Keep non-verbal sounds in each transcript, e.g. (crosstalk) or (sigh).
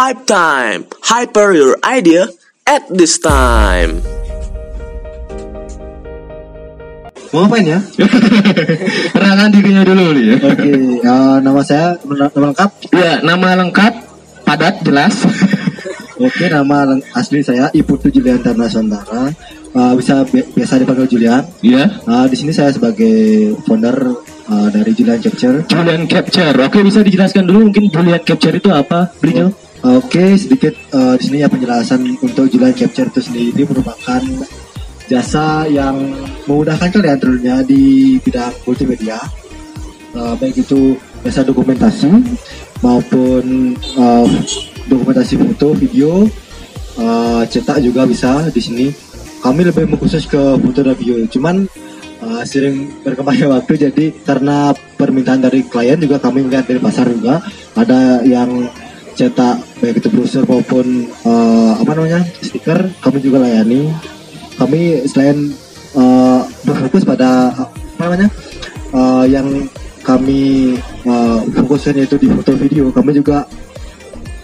Hype time, hyper your idea at this time. Mau ngapain ya? (laughs) Kenalan dirinya dulu nih ya. Oke, eh, nama saya nama lengkap. Ya, nama lengkap padat jelas. (laughs) Oke, nama asli saya Iputu Julian Tarnasantara. Eh, bisa bi- biasa dipanggil Julian. Iya. Eh, di sini saya sebagai founder eh, dari Julian Capture. Julian Capture. Oke, bisa dijelaskan dulu mungkin Julian Capture itu apa, Bridel? Oke, sedikit eh, di sini ya penjelasan untuk Julian Capture itu sendiri. Merupakan jasa yang memudahkan kalian tentunya di bidang multimedia, Eh, baik itu jasa dokumentasi maupun eh, dokumentasi foto, video, eh, cetak juga bisa di sini. Kami lebih mengkhusus ke foto dan video, cuman eh, sering berkembangnya waktu jadi karena permintaan dari klien juga kami melihat dari pasar juga ada yang cetak baik itu brosur maupun eh, apa namanya stiker kami juga layani kami selain eh, berfokus pada apa namanya eh, yang kami eh, fokuskan yaitu di foto video kami juga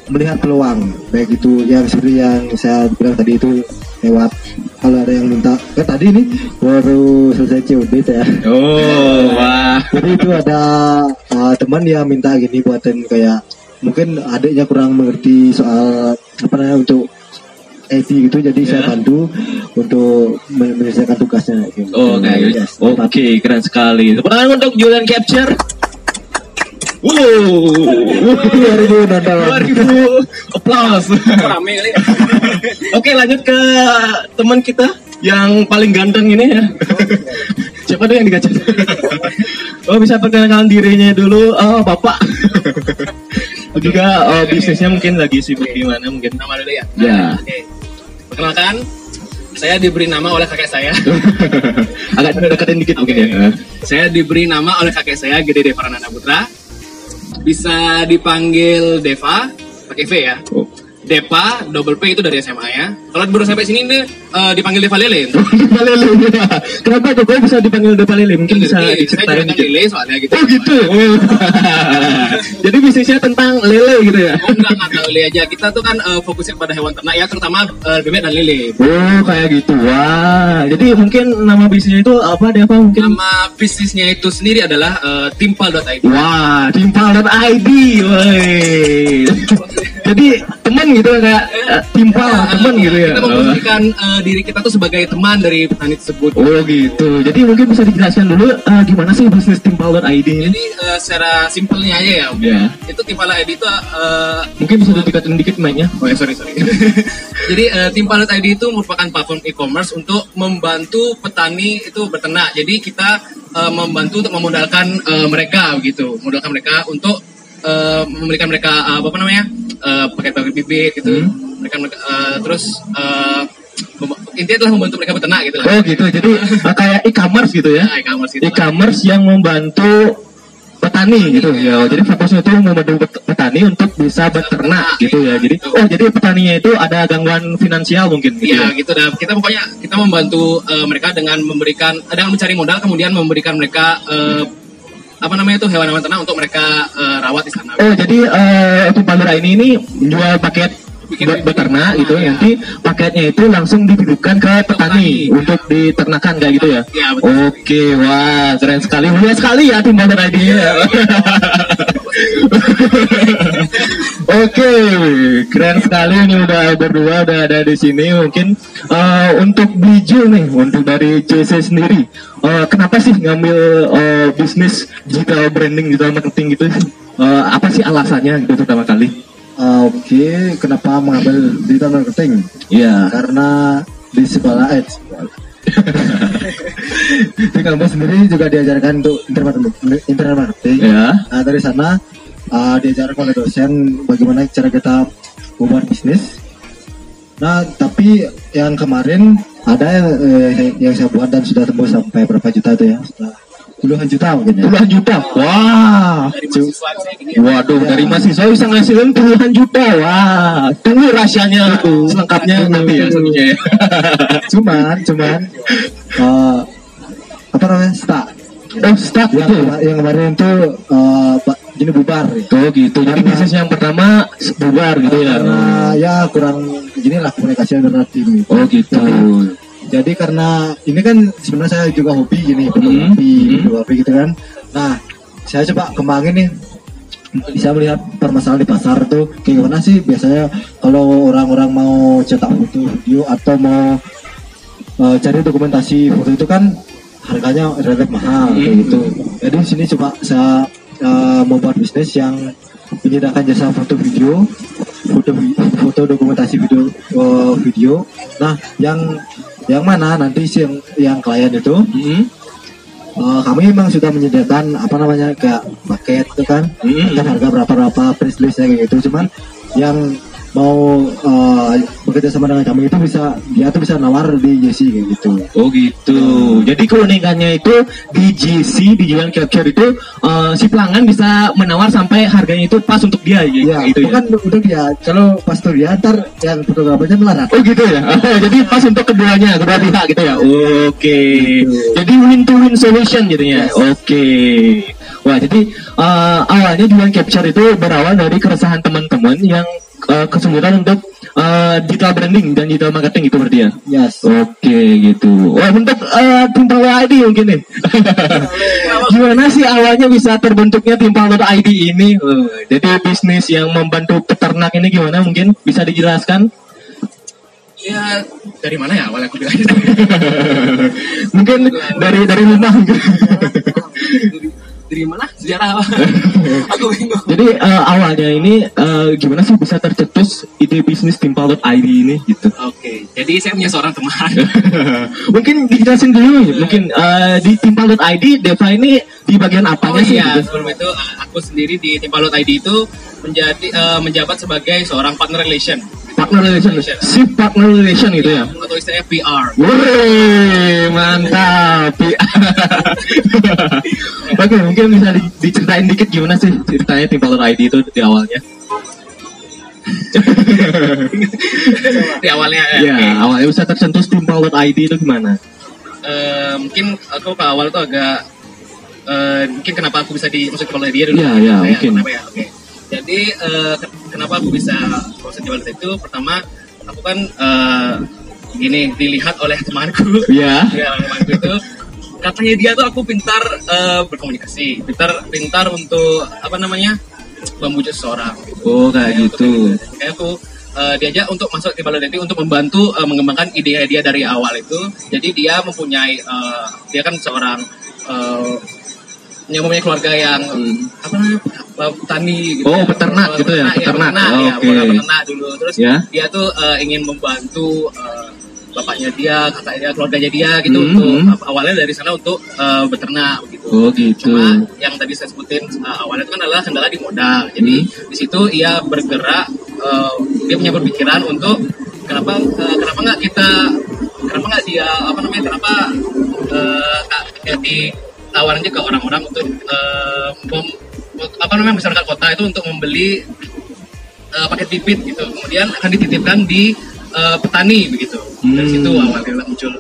melihat peluang baik itu yang seperti yang saya bilang tadi itu lewat kalau ada yang minta eh tadi nih baru selesai COD saya Oh, (laughs) wah. jadi itu ada uh, teman yang minta gini buatin kayak mungkin adiknya kurang mengerti soal apa namanya untuk IT gitu jadi saya Ya. bantu untuk men- menyelesaikan tugasnya gitu. Oh, kayak gitu. Yes. Oke, keren sekali. Tangan untuk Julian Capture. Wow. 2000 nonton. 2000 applause. rame kali Oke, lanjut ke teman kita yang paling ganteng ini ya. Siapa tuh yang digaca? Oh, bisa perkenalkan dirinya dulu. Oh, Bapak. Juga oh, bisnisnya mungkin lagi sibuk gimana mungkin. nama dulu ya Ya. oke perkenalkan saya diberi nama oleh kakek saya (laughs) Agak deketin dikit mungkin ya. saya diberi nama oleh kakek saya Gede Deva Rananda Putra bisa dipanggil Deva pakai V ya Oh. Depa double P itu dari SMA ya kalau baru sampai sini nih eh, dipanggil Deva Lele Depa Lele. (laughs) Kenapa tuh kok bisa dipanggil Depa Lele? Mungkin bisa Iya, diceritain dikit. Lele soalnya gitu Oh gitu. (laughs) Jadi bisnisnya tentang lele gitu ya? Oh enggak, enggak lele aja. Kita tuh kan eh, fokusnya pada hewan ternak ya, terutama eh, bebek dan lele. Oh kayak gitu. Wah. Jadi mungkin nama bisnisnya itu apa deh apa mungkin? Nama bisnisnya itu sendiri adalah eh, timpal.id. Wah, timpal.id, woi. (laughs) Jadi teman gitu kayak eh, timpal teman gitu ya. Kita memposisikan eh, diri kita tuh sebagai teman dari petani tersebut. Oh gitu. Jadi mungkin bisa dijelaskan dulu eh, gimana sih bisnis timpal.id ini? Jadi eh, secara simpelnya aja ya, Om. Ya. itu timpal.id itu eh, Mungkin bisa didekatin dikit mainnya. Oh ya sorry sorry. (laughs) Jadi uh, timpal.id itu merupakan platform e-commerce untuk membantu petani itu berternak. Jadi kita eh, membantu untuk memodalkan eh, mereka begitu, memodalkan mereka untuk eh, memberikan mereka eh, apa namanya eh, paket-paket bibit gitu. Mereka, mereka eh, terus eh, mem- intinya adalah membantu mereka berternak gitu lah. Oh gitu. Jadi eh, (laughs) kayak e-commerce gitu ya? Nah, e-commerce gitu. lah. e-commerce yang membantu petani gitu ya. Jadi fokusnya itu membantu pet- petani untuk bisa beternak gitu ya. Jadi oh jadi petaninya itu ada gangguan finansial mungkin gitu Iya ya. gitu dah. Kita pokoknya kita membantu eh, mereka dengan memberikan dengan mencari modal kemudian memberikan mereka eh, apa namanya itu hewan-hewan ternak untuk mereka eh, rawat di sana. Oh jadi eh untuk Pandora ini ini jual paket Bikin buat beternak beternak, gitu. ya. Nanti paketnya itu langsung dititipkan ke petani petani. untuk diternakan kayak gitu ya. Iya, betul. Oke, wah keren sekali. Mulia sekali ya tim Pandora ini. ya. (laughs) Oke, keren sekali ini udah berdua udah ada di sini. Mungkin eh, untuk Biju nih, untuk dari JC sendiri, eh, kenapa sih ngambil eh, bisnis digital branding, digital marketing gitu? Eh, apa sih alasannya gitu pertama kali? Uh, Oke, kenapa mengambil digital marketing? Iya. Karena di sekolah eh di (laughs) kampus sendiri juga diajarkan untuk internet marketing. Ya. Nah dari sana uh, diajarkan oleh dosen bagaimana cara kita membuat bisnis. Nah tapi yang kemarin ada yang, eh, yang saya buat dan sudah tembus sampai berapa juta itu ya? Sudah puluhan juta mungkin ya. Puluhan juta. Wah. Gini. Waduh, dari mahasiswa bisa ngasilin puluhan juta. Wah, tunggu rahasianya selengkapnya nanti ya satunya ya. Cuman, cuman uh, apa namanya? Start Oh, start yang, gitu. kema- yang kemarin itu eh, Pak gini bubar ya. Oh gitu. Jadi Karena- bisnis yang pertama bubar gitu ya. karena ya kurang gini lah komunikasi antara tim gitu. Oh gitu. Jadi karena ini kan sebenarnya saya juga hobi gini fotografi, Hmm. gitu kan. Nah, saya coba kembangin nih bisa melihat permasalahan di pasar tuh kayak gimana sih biasanya kalau orang-orang mau cetak foto video atau mau eh, cari dokumentasi foto itu kan harganya relatif mahal kayak Hmm. gitu. Jadi di sini coba saya eh, membuat bisnis yang menyediakan jasa foto video, foto foto dokumentasi video eh, video. Nah, yang yang mana nanti sih yang yang klien itu Hmm. eh, kami memang sudah menyediakan apa namanya kayak paket itu kan Hmm. kan harga berapa berapa price listnya kayak gitu cuman yang mau eh, bekerja sama dengan kami itu bisa dia tuh bisa nawar di JC kayak gitu Oh gitu. Jadi keunikannya itu di GC di Jalan Capture itu eh, si pelanggan bisa menawar sampai harganya itu pas untuk dia gitu, ya gitu ya. bukan untuk dia kalau pas tuh dia ntar yang fotografernya melarat Oh gitu ya. (laughs) Jadi pas untuk keduanya, kedua pihak gitu ya. Oke. Jadi win to win solution jadinya. Oke. Wah, jadi eh, awalnya Jualan Capture itu berawal dari keresahan teman-teman yang eh, kesulitan untuk eh, digital branding dan digital marketing gitu berarti ya. yes Oke gitu. Wah untuk uh, Timpal ID mungkin nih. (laughs) Gimana sih awalnya bisa terbentuknya Timpal.id ini? Eh, jadi bisnis yang membantu peternak ini gimana mungkin bisa dijelaskan? Ya dari mana ya awalnya aku bilang (laughs) mungkin dari dari rumah. (laughs) dari, mana sejarah (laughs) apa? aku bingung. Jadi eh, awalnya ini eh, gimana sih bisa tercetus ide bisnis Timpal.id ini gitu? Oke, jadi saya punya seorang teman. (laughs) mungkin dijelasin dulu mungkin eh, di Timpal.id Deva ini di bagian Oh apanya sih? iya, gitu? sebelum itu uh, aku sendiri di Timpalot ID itu menjadi uh, menjabat sebagai seorang partner relation Partner relation, shift partner relation gitu ya? atau istilahnya PR. Wih, mantap. (laughs) Oke, mungkin bisa di- diceritain dikit gimana sih ceritanya Timpalur ID itu di awalnya? (laughs) Di awalnya ya. Ya, oke. awalnya bisa tersentuh Timpalur ID itu gimana? Eh, mungkin aku ke awal tuh agak eh, mungkin kenapa aku bisa di masuk Timpalot ID dulu. Iya, iya, mungkin. Kenapa ya? Oke. Jadi eh, ke- kenapa aku bisa masuk Timpalot itu? Pertama, aku kan eh, gini dilihat oleh temanku. Iya. ya temanku itu katanya dia tuh aku pintar eh, berkomunikasi pintar pintar untuk apa namanya membujuk seseorang gitu. Oh, kayak gitu. kayak aku eh, diajak untuk masuk di Balodenti untuk membantu eh, mengembangkan ide dia dari awal itu jadi dia mempunyai eh, dia kan seorang yang mempunyai keluarga yang apa namanya eh, petani gitu Oh, peternak gitu ya, peternak. Oh, ya, oke. keluarga peternak dulu terus Ya. dia tuh eh, ingin membantu eh, bapaknya dia kakaknya keluarganya dia gitu Hmm, untuk hmm. awalnya dari sana untuk eh, beternak begitu Oh, gitu. cuma yang tadi saya sebutin uh, awalnya itu kan adalah kendala di modal. Jadi Hmm. di situ ia bergerak, uh, dia punya berpikiran untuk kenapa uh, kenapa nggak kita kenapa nggak dia apa namanya kenapa uh, tak- ya ditawarin aja ke orang-orang untuk uh, mem- apa namanya masyarakat kota itu untuk membeli uh, paket bibit gitu. Kemudian akan dititipkan di uh, petani begitu. Dari Hmm. situ awalnya muncul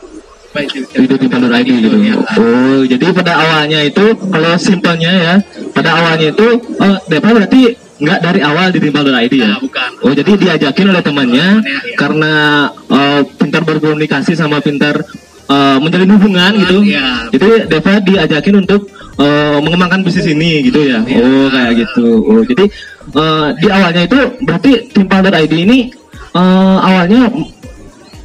baik di- Timpalur ID gitu. ya. Oh, jadi pada awalnya itu kalau simpelnya ya, pada awalnya itu oh, Deva berarti nggak dari awal di Timpalur ID ya? Nah, bukan. Oh jadi diajakin oleh temannya Temannya, ya. karena eh, pintar berkomunikasi sama pintar eh, menjalin hubungan gitu. iya. Jadi Deva diajakin untuk eh, mengembangkan bisnis ini gitu ya. Iya. Oh kayak gitu. Oh jadi eh, di awalnya itu berarti Timpalur ID ini eh, awalnya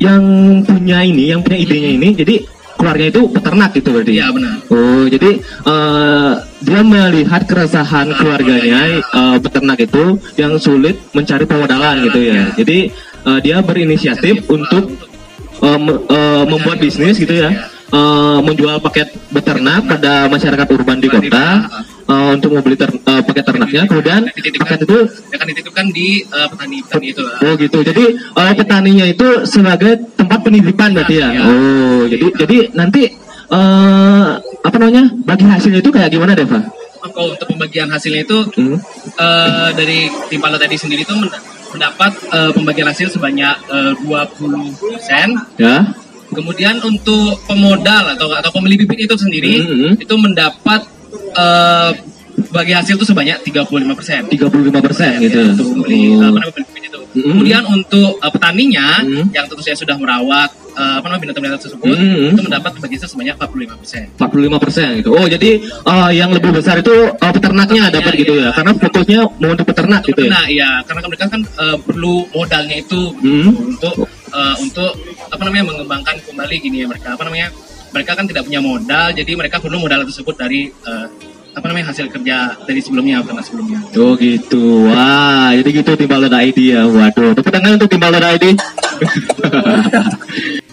yang punya ini, yang punya idenya ini, jadi keluarnya itu peternak gitu berarti. Iya benar. Oh, jadi eh, dia melihat keresahan keluarganya eh, peternak itu yang sulit mencari pemodalan gitu ya. Iya. Jadi eh, dia berinisiatif untuk me- eh, membuat bisnis gitu ya. Eh, menjual paket beternak pada masyarakat urban di kota eh, untuk membeli ter- eh, paket ternaknya. Kemudian paket itu akan dititipkan di eh, petani-petani itu. Oh gitu. Jadi eh, petaninya itu sebagai tempat penitipan berarti ya. Iya. Oh, jadi jadi nanti eh apa namanya? Bagi hasilnya itu kayak gimana, Deva? Kalau untuk pembagian hasilnya itu Hmm. eh, dari tim tadi sendiri itu mendapat eh, pembagian hasil sebanyak eh, 20 persen. Ya. Kemudian untuk pemodal atau atau pembeli bibit itu sendiri Mhm. itu mendapat eh, bagi hasil itu sebanyak 35 persen. 35 persen gitu. untuk membeli Oh. apa Mhm. Kemudian untuk eh, petaninya Mhm. yang tentu saja sudah merawat eh, apa namanya binatang-binatang tersebut Mhm. itu mendapat bagi hasil sebanyak 45 persen. 45 persen gitu. Oh jadi eh, yang lebih besar itu eh, peternaknya dapat gitu ya, iya. karena fokusnya mau untuk peternak gitu ya. Nah, iya, karena mereka kan eh, perlu modalnya itu Hmm. untuk eh, untuk apa namanya mengembangkan kembali gini ya mereka apa namanya mereka kan tidak punya modal jadi mereka perlu modal tersebut dari eh, apa namanya hasil kerja dari sebelumnya pernah sebelumnya. Oh gitu, wah jadi gitu Timbalon ID ya, waduh. Tepuk tangan untuk Timbalon ID. (laughs)